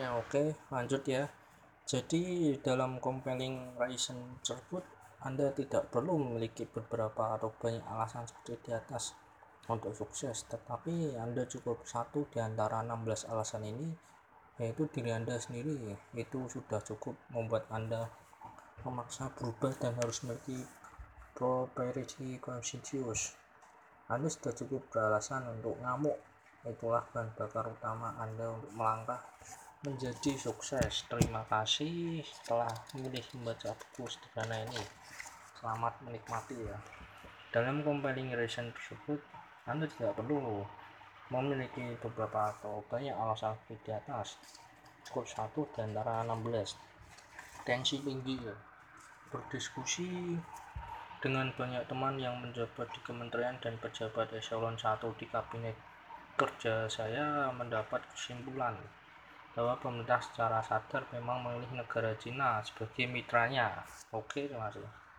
Ya oke, lanjut ya. Jadi dalam compelling reason tersebut Anda tidak perlu memiliki beberapa atau banyak alasan seperti di atas untuk sukses, tetapi Anda cukup satu di antara 16 alasan ini yaitu diri Anda sendiri. Itu sudah cukup membuat Anda memaksa berubah dan harus memiliki prosperity conscious. Anda sudah cukup beralasan untuk ngamuk. Itulah bahan bakar utama Anda untuk melangkah menjadi sukses. Terima kasih telah memilih membaca buku sederhana ini. Selamat menikmati ya. Dalam compelling reason tersebut, Anda tidak perlu memiliki beberapa atau banyak alasan di atas. Cukup satu di antara 16. Tensi tinggi. Berdiskusi dengan banyak teman yang menjabat di kementerian dan pejabat eselon 1 di kabinet kerja saya mendapat kesimpulan bahwa pemerintah secara sadar memang memilih negara Cina sebagai mitranya. Oke, terima kasih.